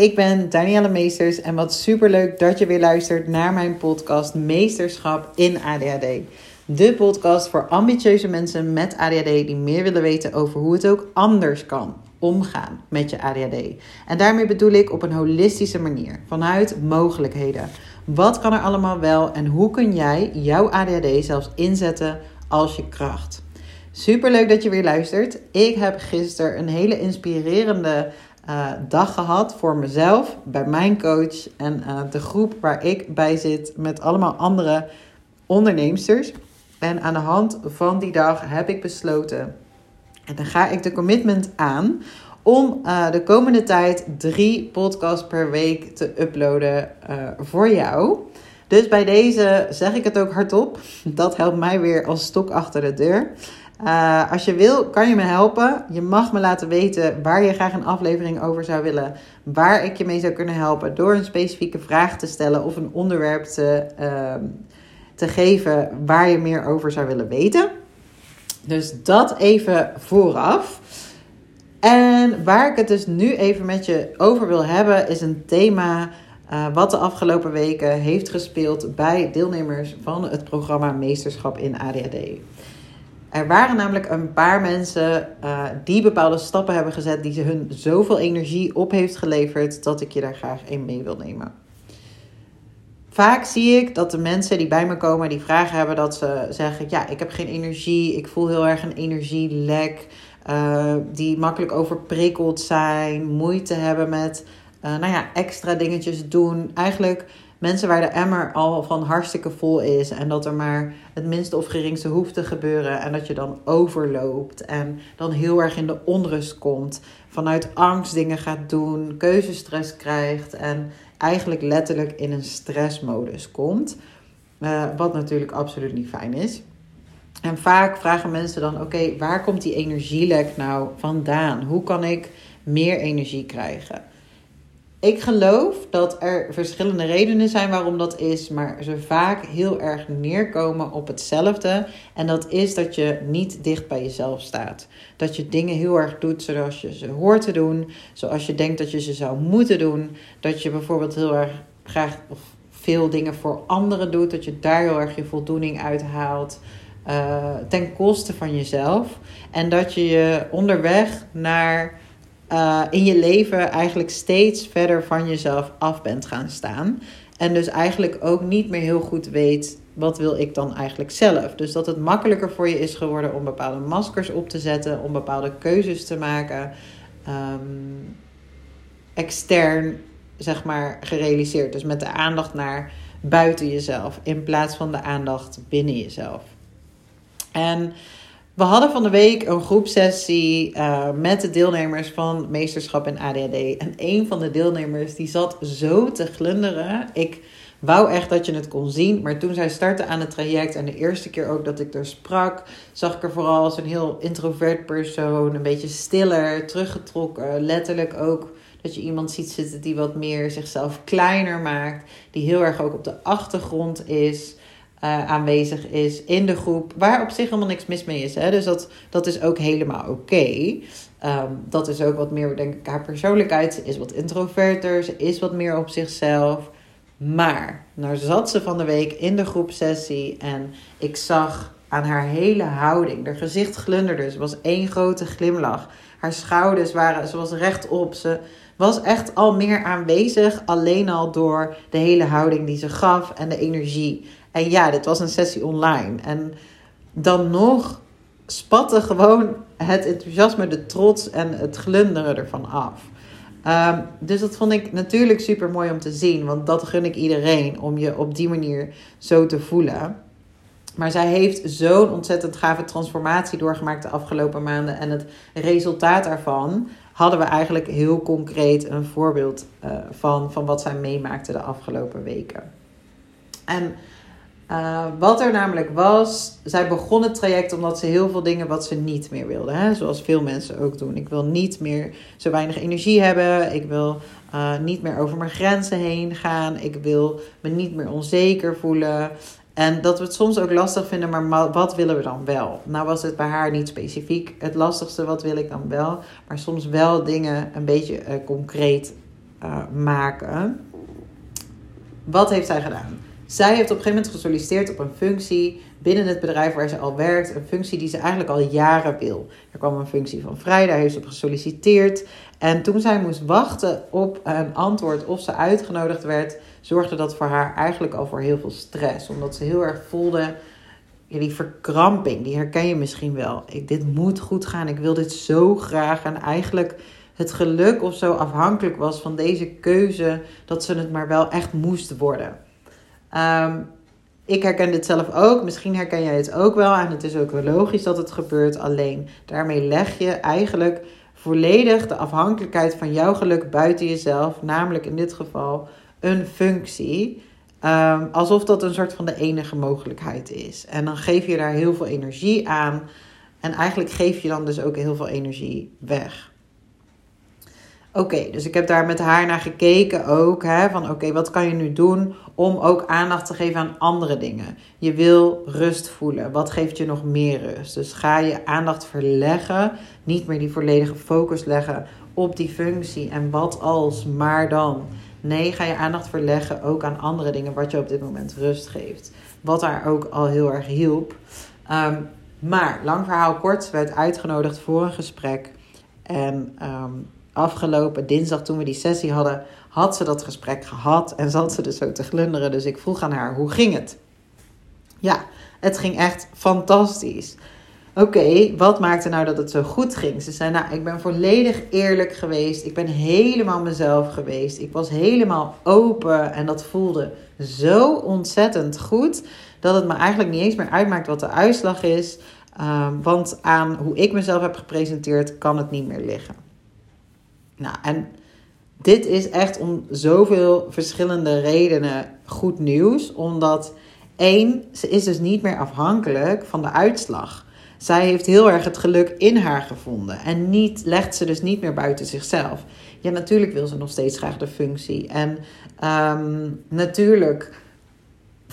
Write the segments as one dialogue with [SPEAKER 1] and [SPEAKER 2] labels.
[SPEAKER 1] ik ben Danielle Meesters en wat superleuk dat je weer luistert naar mijn podcast Meesterschap in ADHD. De podcast voor ambitieuze mensen met ADHD die meer willen weten over hoe het ook anders kan omgaan met je ADHD. En daarmee bedoel ik op een holistische manier, vanuit mogelijkheden. Wat kan er allemaal wel en hoe kun jij jouw ADHD zelfs inzetten als je kracht? Super leuk dat je weer luistert. Ik heb gisteren een hele inspirerende uh, dag gehad voor mezelf, bij mijn coach en uh, de groep waar ik bij zit met allemaal andere onderneemsters. En aan de hand van die dag heb ik besloten, en dan ga ik de commitment aan, om uh, de komende tijd drie podcasts per week te uploaden voor jou. Dus bij deze zeg ik het ook hardop. Dat helpt mij weer als stok achter de deur. Uh, als je wil, kan je me helpen. Je mag me laten weten waar je graag een aflevering over zou willen. Waar ik je mee zou kunnen helpen. Door een specifieke vraag te stellen of een onderwerp te, uh, te geven waar je meer over zou willen weten. Dus dat even vooraf. En waar ik het dus nu even met je over wil hebben, is een thema. Uh, wat de afgelopen weken heeft gespeeld bij deelnemers van het programma Meesterschap in ADHD. Er waren namelijk een paar mensen uh, die bepaalde stappen hebben gezet die ze hun zoveel energie op heeft geleverd dat ik je daar graag in mee wil nemen. Vaak zie ik dat de mensen die bij me komen die vragen hebben dat ze zeggen: ja, ik heb geen energie, ik voel heel erg een energielek, uh, die makkelijk overprikkeld zijn, moeite hebben met uh, nou ja, extra dingetjes doen. Eigenlijk mensen waar de emmer al van hartstikke vol is en dat er maar het minste of geringste hoeft te gebeuren en dat je dan overloopt en dan heel erg in de onrust komt, vanuit angst dingen gaat doen, keuzestress krijgt en eigenlijk letterlijk in een stressmodus komt. Uh, wat natuurlijk absoluut niet fijn is. En vaak vragen mensen dan: oké, waar komt die energielek nou vandaan? Hoe kan ik meer energie krijgen? Ik geloof dat er verschillende redenen zijn waarom dat is, maar ze vaak heel erg neerkomen op hetzelfde. En dat is dat je niet dicht bij jezelf staat. Dat je dingen heel erg doet zoals je ze hoort te doen, zoals je denkt dat je ze zou moeten doen. Dat je bijvoorbeeld heel erg graag of veel dingen voor anderen doet, dat je daar heel erg je voldoening uit haalt. Uh, ten koste van jezelf. En dat je je onderweg naar uh, in je leven eigenlijk steeds verder van jezelf af bent gaan staan. En dus eigenlijk ook niet meer heel goed weet wat wil ik dan eigenlijk zelf. Dus dat het makkelijker voor je is geworden om bepaalde maskers op te zetten, om bepaalde keuzes te maken. Um, extern, zeg maar, gerealiseerd. Dus met de aandacht naar buiten jezelf in plaats van de aandacht binnen jezelf. En we hadden van de week een groepsessie uh, met de deelnemers van Meesterschap in ADHD. En een van de deelnemers die zat zo te glunderen. Ik wou echt dat je het kon zien. Maar toen zij startte aan het traject en de eerste keer ook dat ik er sprak, zag ik er vooral als een heel introvert persoon. Een beetje stiller, teruggetrokken. Letterlijk ook dat je iemand ziet zitten die wat meer zichzelf kleiner maakt. Die heel erg ook op de achtergrond is aanwezig is in de groep, waar op zich helemaal niks mis mee is. Hè? Dus dat, dat is ook helemaal oké. Um, dat is ook wat meer, denk ik, haar persoonlijkheid. Ze is wat introverter, ze is wat meer op zichzelf. Maar, nou zat ze van de week in de groepsessie en ik zag aan haar hele houding, haar gezicht glunderde. Ze was één grote glimlach. Haar schouders waren, ze was rechtop. Ze was echt al meer aanwezig, alleen al door de hele houding die ze gaf en de energie. En ja, dit was een sessie online. En dan nog spatte gewoon het enthousiasme, de trots en het glunderen ervan af. Um, dus dat vond ik natuurlijk super mooi om te zien. Want dat gun ik iedereen om je op die manier zo te voelen. Maar zij heeft zo'n ontzettend gave transformatie doorgemaakt de afgelopen maanden. En het resultaat daarvan hadden we eigenlijk heel concreet een voorbeeld uh, van, van wat zij meemaakte de afgelopen weken. En uh, wat er namelijk was, zij begon het traject omdat ze heel veel dingen wat ze niet meer wilde. Hè? Zoals veel mensen ook doen. Ik wil niet meer zo weinig energie hebben. Ik wil uh, niet meer over mijn grenzen heen gaan. Ik wil me niet meer onzeker voelen. En dat we het soms ook lastig vinden, maar wat willen we dan wel? Nou was het bij haar niet specifiek het lastigste, wat wil ik dan wel? Maar soms wel dingen een beetje uh, concreet maken. Wat heeft zij gedaan? Zij heeft op een gegeven moment gesolliciteerd op een functie binnen het bedrijf waar ze al werkt. Een functie die ze eigenlijk al jaren wil. Er kwam een functie van vrij, daar heeft ze op gesolliciteerd. En toen zij moest wachten op een antwoord of ze uitgenodigd werd, zorgde dat voor haar eigenlijk al voor heel veel stress. Omdat ze heel erg voelde, die verkramping, die herken je misschien wel. Ik, dit moet goed gaan, ik wil dit zo graag. En eigenlijk het geluk of zo afhankelijk was van deze keuze, dat ze het maar wel echt moest worden. Um, ik herken dit zelf ook. Misschien herken jij het ook wel. En het is ook wel logisch dat het gebeurt. Alleen daarmee leg je eigenlijk volledig de afhankelijkheid van jouw geluk buiten jezelf. Namelijk in dit geval een functie. Um, alsof dat een soort van de enige mogelijkheid is. En dan geef je daar heel veel energie aan. En eigenlijk geef je dan dus ook heel veel energie weg. Oké, dus ik heb daar met haar naar gekeken ook. Hè, van oké, wat kan je nu doen om ook aandacht te geven aan andere dingen? Je wil rust voelen. Wat geeft je nog meer rust? Dus ga je aandacht verleggen. Niet meer die volledige focus leggen op die functie. En wat als, maar dan. Nee, ga je aandacht verleggen ook aan andere dingen. Wat je op dit moment rust geeft. Wat daar ook al heel erg hielp. Um, maar, lang verhaal kort, werd uitgenodigd voor een gesprek. En um, afgelopen dinsdag toen we die sessie hadden, had ze dat gesprek gehad en zat ze dus zo te glunderen. Dus ik vroeg aan haar, hoe ging het? Ja, het ging echt fantastisch. Oké, wat maakte nou dat het zo goed ging? Ze zei, nou, ik ben volledig eerlijk geweest. Ik ben helemaal mezelf geweest. Ik was helemaal open en dat voelde zo ontzettend goed dat het me eigenlijk niet eens meer uitmaakt wat de uitslag is. Um, want aan hoe ik mezelf heb gepresenteerd, kan het niet meer liggen. Nou, en dit is echt om zoveel verschillende redenen goed nieuws. Omdat één, ze is dus niet meer afhankelijk van de uitslag. Zij heeft heel erg het geluk in haar gevonden. En niet, legt ze dus niet meer buiten zichzelf. Ja, natuurlijk wil ze nog steeds graag de functie. En um, natuurlijk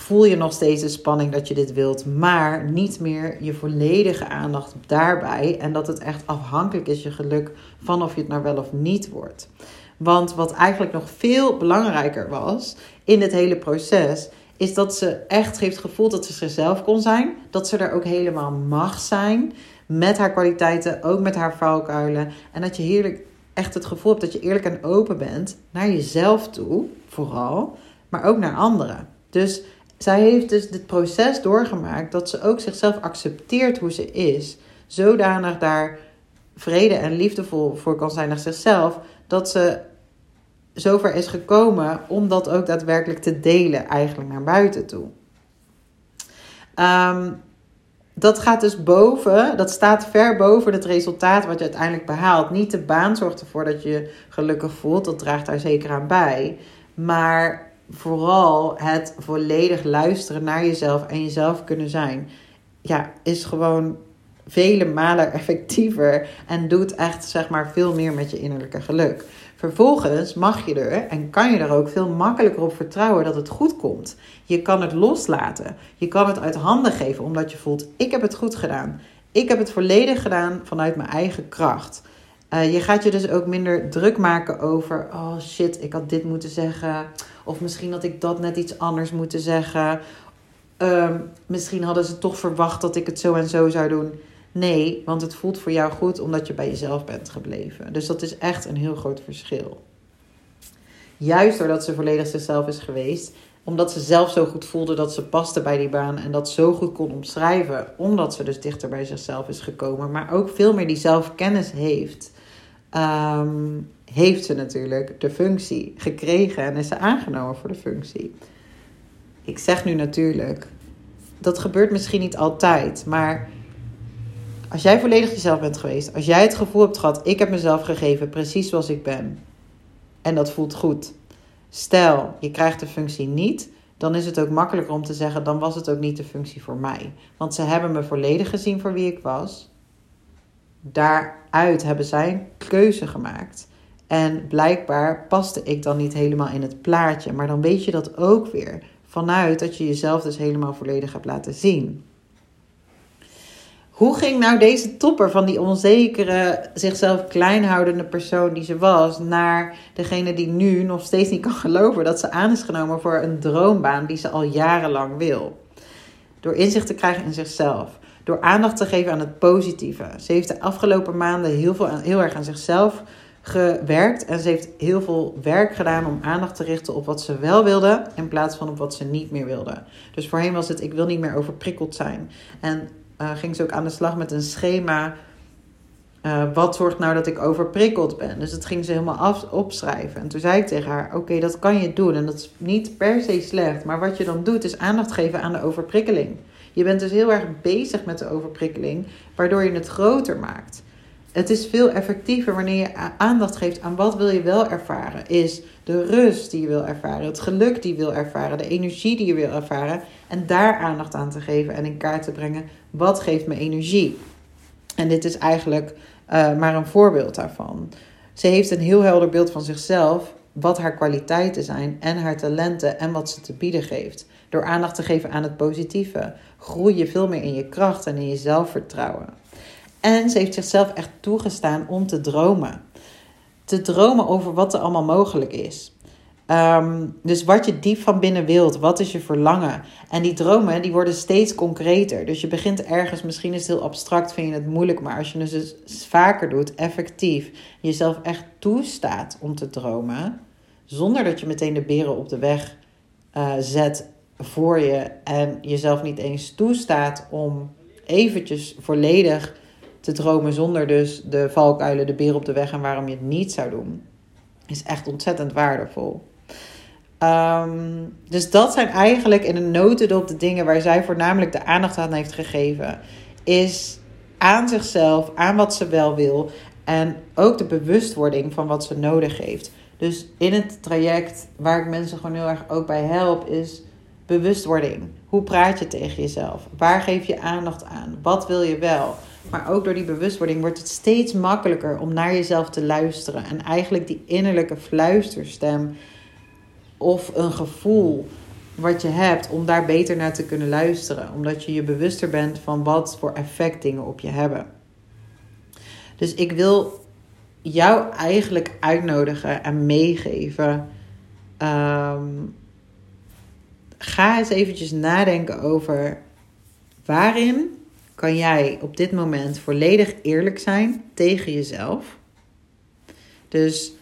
[SPEAKER 1] voel je nog steeds de spanning dat je dit wilt, maar niet meer je volledige aandacht daarbij en dat het echt afhankelijk is je geluk van of je het nou wel of niet wordt. Want wat eigenlijk nog veel belangrijker was in het hele proces, is dat ze echt heeft gevoeld dat ze zichzelf kon zijn, dat ze er ook helemaal mag zijn met haar kwaliteiten, ook met haar valkuilen en dat je heerlijk echt het gevoel hebt dat je eerlijk en open bent naar jezelf toe, vooral, maar ook naar anderen. Dus zij heeft dus dit proces doorgemaakt dat ze ook zichzelf accepteert hoe ze is. Zodanig daar vrede en liefdevol voor kan zijn naar zichzelf. Dat ze zover is gekomen om dat ook daadwerkelijk te delen, eigenlijk naar buiten toe. Um, dat gaat dus boven, dat staat ver boven het resultaat wat je uiteindelijk behaalt. Niet de baan zorgt ervoor dat je gelukkig voelt, dat draagt daar zeker aan bij. Maar vooral het volledig luisteren naar jezelf en jezelf kunnen zijn, ja, is gewoon vele malen effectiever en doet echt zeg maar veel meer met je innerlijke geluk. Vervolgens mag je er en kan je er ook veel makkelijker op vertrouwen dat het goed komt. Je kan het loslaten. Je kan het uit handen geven omdat je voelt: ik heb het goed gedaan. Ik heb het volledig gedaan vanuit mijn eigen kracht. Uh, je gaat je dus ook minder druk maken over: oh shit, ik had dit moeten zeggen. Of misschien had ik dat net iets anders moeten zeggen. Um, misschien hadden ze toch verwacht dat ik het zo en zo zou doen. Nee, want het voelt voor jou goed omdat je bij jezelf bent gebleven. Dus dat is echt een heel groot verschil. Juist doordat ze volledig zichzelf is geweest, omdat ze zelf zo goed voelde dat ze paste bij die baan en dat zo goed kon omschrijven, omdat ze dus dichter bij zichzelf is gekomen, maar ook veel meer die zelfkennis heeft, um, heeft ze natuurlijk de functie gekregen en is ze aangenomen voor de functie. Ik zeg nu natuurlijk, dat gebeurt misschien niet altijd, maar als jij volledig jezelf bent geweest, als jij het gevoel hebt gehad, ik heb mezelf gegeven precies zoals ik ben, en dat voelt goed. Stel, je krijgt de functie niet, dan is het ook makkelijker om te zeggen, dan was het ook niet de functie voor mij. Want ze hebben me volledig gezien voor wie ik was. Daaruit hebben zij een keuze gemaakt. En blijkbaar paste ik dan niet helemaal in het plaatje. Maar dan weet je dat ook weer vanuit dat je jezelf dus helemaal volledig hebt laten zien. hoe ging nou deze topper van die onzekere, zichzelf klein houdende persoon die ze was, naar degene die nu nog steeds niet kan geloven dat ze aan is genomen voor een droombaan die ze al jarenlang wil? Door inzicht te krijgen in zichzelf. Door aandacht te geven aan het positieve. Ze heeft de afgelopen maanden heel, veel, heel erg aan zichzelf gewerkt. En ze heeft heel veel werk gedaan om aandacht te richten op wat ze wel wilde. In plaats van op wat ze niet meer wilde. Dus voorheen was het: ik wil niet meer overprikkeld zijn. En uh, ging ze ook aan de slag met een schema. Uh, wat zorgt nou dat ik overprikkeld ben? Dus dat ging ze helemaal af, opschrijven. En toen zei ik tegen haar: Oké, dat kan je doen. En dat is niet per se slecht. Maar wat je dan doet, is aandacht geven aan de overprikkeling. Je bent dus heel erg bezig met de overprikkeling, waardoor je het groter maakt. Het is veel effectiever wanneer je aandacht geeft aan wat wil je wel ervaren. Is de rust die je wil ervaren, het geluk die je wil ervaren, de energie die je wil ervaren. En daar aandacht aan te geven en in kaart te brengen wat geeft me energie. En dit is eigenlijk uh, maar een voorbeeld daarvan. Ze heeft een heel helder beeld van zichzelf, wat haar kwaliteiten zijn en haar talenten en wat ze te bieden geeft. Door aandacht te geven aan het positieve, groei je veel meer in je kracht en in je zelfvertrouwen. En ze heeft zichzelf echt toegestaan om te dromen. Te dromen over wat er allemaal mogelijk is. Ehm, dus wat je diep van binnen wilt, wat is je verlangen? En die dromen die worden steeds concreter. Dus je begint ergens, misschien is het heel abstract, vind je het moeilijk, maar als je het dus vaker doet, effectief, jezelf echt toestaat om te dromen, zonder dat je meteen de beren op de weg uh, zet voor je en jezelf niet eens toestaat om eventjes volledig te dromen zonder dus de valkuilen, de beer op de weg en waarom je het niet zou doen, is echt ontzettend waardevol. Ehm, dus dat zijn eigenlijk in een notendop de dingen waar zij voornamelijk de aandacht aan heeft gegeven. Is aan zichzelf, aan wat ze wel wil en ook de bewustwording van wat ze nodig heeft. Dus in het traject waar ik mensen gewoon heel erg ook bij help, is bewustwording. Hoe praat je tegen jezelf? Waar geef je aandacht aan? Wat wil je wel? Maar ook door die bewustwording wordt het steeds makkelijker om naar jezelf te luisteren. En eigenlijk die innerlijke fluisterstem of een gevoel wat je hebt, om daar beter naar te kunnen luisteren. Omdat je je bewuster bent van wat voor effect dingen op je hebben. Dus ik wil jou eigenlijk uitnodigen en meegeven. Ehm, ga eens eventjes nadenken over waarin kan jij op dit moment volledig eerlijk zijn tegen jezelf. Dus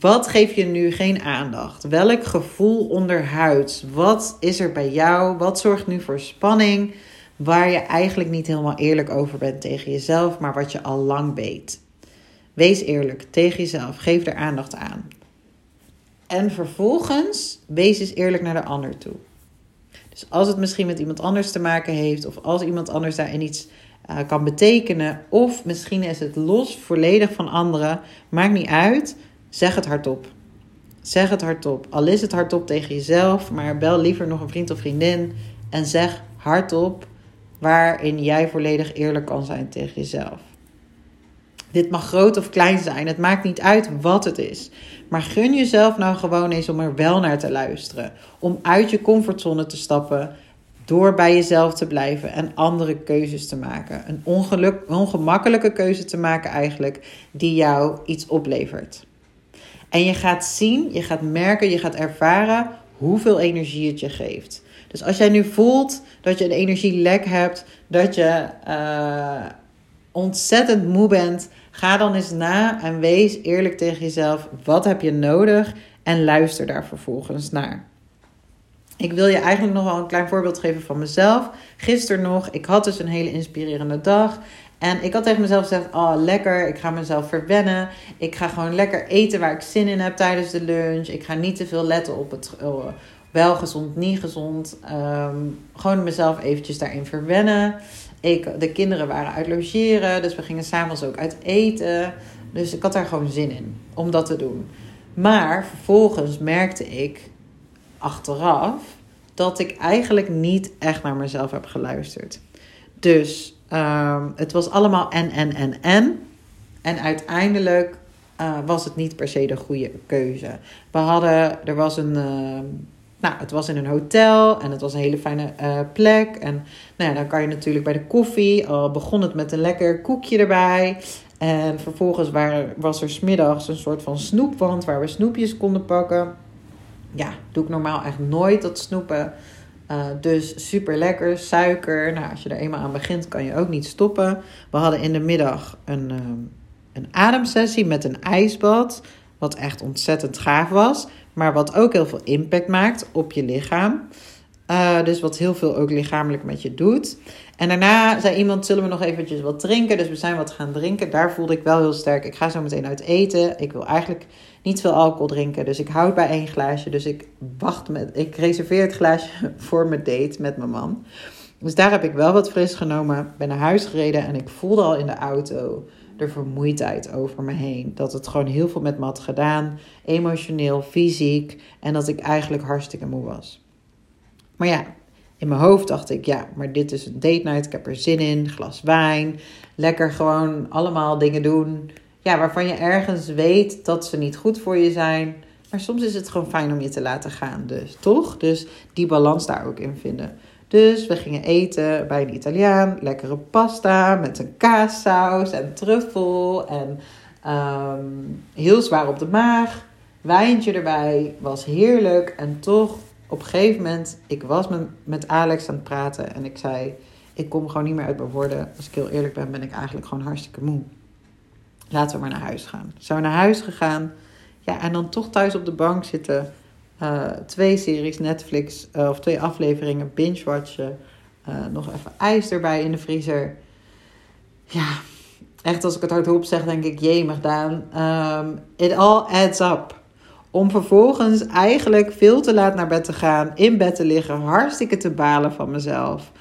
[SPEAKER 1] wat geef je nu geen aandacht? Welk gevoel onderhuids? Wat is er bij jou? Wat zorgt nu voor spanning? Waar je eigenlijk niet helemaal eerlijk over bent tegen jezelf, maar wat je al lang weet. Wees eerlijk tegen jezelf. Geef er aandacht aan. En vervolgens wees eens eerlijk naar de ander toe. Dus als het misschien met iemand anders te maken heeft, of als iemand anders daarin iets uh, kan betekenen, of misschien is het los volledig van anderen, maakt niet uit. Zeg het hardop. Zeg het hardop. Al is het hardop tegen jezelf, maar bel liever nog een vriend of vriendin en zeg hardop waarin jij volledig eerlijk kan zijn tegen jezelf. Dit mag groot of klein zijn, het maakt niet uit wat het is. Maar gun jezelf nou gewoon eens om er wel naar te luisteren. Om uit je comfortzone te stappen, door bij jezelf te blijven en andere keuzes te maken. Een ongeluk, ongemakkelijke keuze te maken eigenlijk, die jou iets oplevert. En je gaat zien, je gaat merken, je gaat ervaren hoeveel energie het je geeft. Dus als jij nu voelt dat je een energielek hebt, dat je uh, ontzettend moe bent, ga dan eens na en wees eerlijk tegen jezelf. Wat heb je nodig? En luister daar vervolgens naar. Ik wil je eigenlijk nog wel een klein voorbeeld geven van mezelf. Gisteren nog, ik had dus een hele inspirerende dag. En ik had tegen mezelf gezegd: Oh, lekker, ik ga mezelf verwennen. Ik ga gewoon lekker eten waar ik zin in heb tijdens de lunch. Ik ga niet te veel letten op het oh, wel gezond, niet gezond. Ehm, gewoon mezelf eventjes daarin verwennen. Ik, de kinderen waren uit logeren, dus we gingen s'avonds ook uit eten. Dus ik had daar gewoon zin in om dat te doen. Maar vervolgens merkte ik achteraf dat ik eigenlijk niet echt naar mezelf heb geluisterd. Dus um, het was allemaal en, en, en, en. En uiteindelijk uh, was het niet per se de goede keuze. We hadden, er was een, uh, Nou, het was in een hotel en het was een hele fijne uh, plek. En nou ja, dan kan je natuurlijk bij de koffie, al begon het met een lekker koekje erbij. En vervolgens waar, was er smiddags een soort van snoepwand waar we snoepjes konden pakken. Ja, doe ik normaal echt nooit dat snoepen. Uh, dus super lekker, suiker. Nou, als je er eenmaal aan begint, kan je ook niet stoppen. We hadden in de middag een, uh, een ademsessie met een ijsbad. Wat echt ontzettend gaaf was. Maar wat ook heel veel impact maakt op je lichaam. Uh, dus wat heel veel ook lichamelijk met je doet. En daarna zei iemand, zullen we nog eventjes wat drinken? Dus we zijn wat gaan drinken. Daar voelde ik wel heel sterk. Ik ga zo meteen uit eten. Ik wil eigenlijk niet veel alcohol drinken. Dus ik houd bij één glaasje. Dus ik wacht met. Ik reserveer het glaasje voor mijn date met mijn man. Dus daar heb ik wel wat fris genomen. Ben naar huis gereden en ik voelde al in de auto de vermoeidheid over me heen. Dat het gewoon heel veel met me had gedaan. Emotioneel, fysiek. En dat ik eigenlijk hartstikke moe was. Maar ja, in mijn hoofd dacht ik, ja, maar dit is een date night. Ik heb er zin in. Glas wijn. Lekker gewoon allemaal dingen doen. Ja, waarvan je ergens weet dat ze niet goed voor je zijn. Maar soms is het gewoon fijn om je te laten gaan. Dus toch? Dus die balans daar ook in vinden. Dus we gingen eten bij een Italiaan. Lekkere pasta met een kaassaus en truffel. En um, heel zwaar op de maag. Wijntje erbij. Was heerlijk. En toch op een gegeven moment, ik was met, met Alex aan het praten en ik zei, ik kom gewoon niet meer uit mijn woorden. Als ik heel eerlijk ben, ben ik eigenlijk gewoon hartstikke moe. Laten we maar naar huis gaan. Zijn we naar huis gegaan. Ja, en dan toch thuis op de bank zitten. Uh, twee series Netflix, uh, of twee afleveringen binge-watchen. Uh, nog even ijs erbij in de vriezer. Ja, echt als ik het hardop zeg, denk ik, jee, Daan. Um, it all adds up. Om vervolgens eigenlijk veel te laat naar bed te gaan, in bed te liggen, hartstikke te balen van mezelf.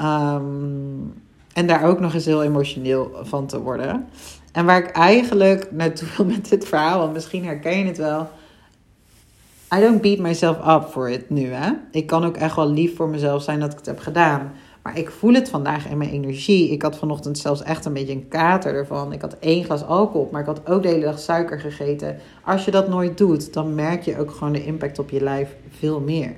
[SPEAKER 1] Um, en daar ook nog eens heel emotioneel van te worden. En waar ik eigenlijk naartoe wil met dit verhaal, want misschien herken je het wel. I don't beat myself up for it nu. Hè? Ik kan ook echt wel lief voor mezelf zijn dat ik het heb gedaan. Maar ik voel het vandaag in mijn energie. Ik had vanochtend zelfs echt een beetje een kater ervan. Ik had één glas alcohol, maar ik had ook de hele dag suiker gegeten. Als je dat nooit doet, dan merk je ook gewoon de impact op je lijf veel meer.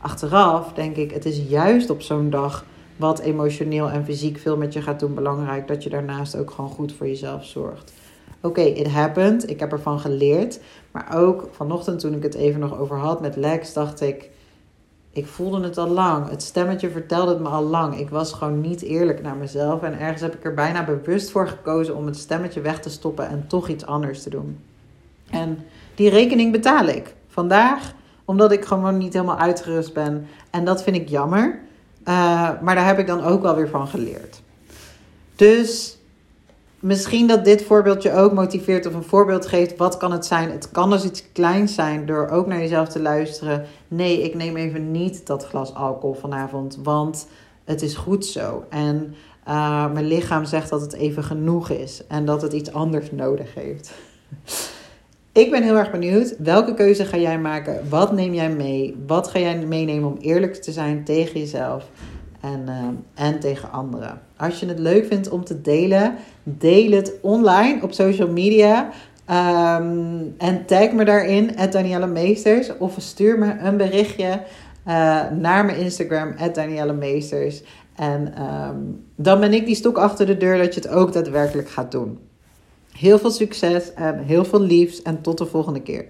[SPEAKER 1] Achteraf denk ik, het is juist op zo'n dag wat emotioneel en fysiek veel met je gaat doen belangrijk dat je daarnaast ook gewoon goed voor jezelf zorgt. Oké, okay, it happened. Ik heb ervan geleerd. Maar ook vanochtend toen ik het even nog over had met Lex, dacht ik ik voelde het al lang. Het stemmetje vertelde het me al lang. Ik was gewoon niet eerlijk naar mezelf. En ergens heb ik er bijna bewust voor gekozen om het stemmetje weg te stoppen en toch iets anders te doen. En die rekening betaal ik vandaag, omdat ik gewoon niet helemaal uitgerust ben. En dat vind ik jammer. Uh, maar daar heb ik dan ook wel weer van geleerd. Dus misschien dat dit voorbeeldje ook motiveert of een voorbeeld geeft. Wat kan het zijn? Het kan dus iets kleins zijn door ook naar jezelf te luisteren. Nee, ik neem even niet dat glas alcohol vanavond, want het is goed zo. En uh, mijn lichaam zegt dat het even genoeg is en dat het iets anders nodig heeft. Ik ben heel erg benieuwd. Welke keuze ga jij maken? Wat neem jij mee? Wat ga jij meenemen om eerlijk te zijn tegen jezelf? en, uh, en tegen anderen. Als je het leuk vindt om te delen, deel het online op social media. Um, en tag me daarin, Danielle Meesters. Of stuur me een berichtje uh, naar mijn Instagram, Danielle Meesters. En um, dan ben ik die stok achter de deur dat je het ook daadwerkelijk gaat doen. Heel veel succes en heel veel liefs en tot de volgende keer.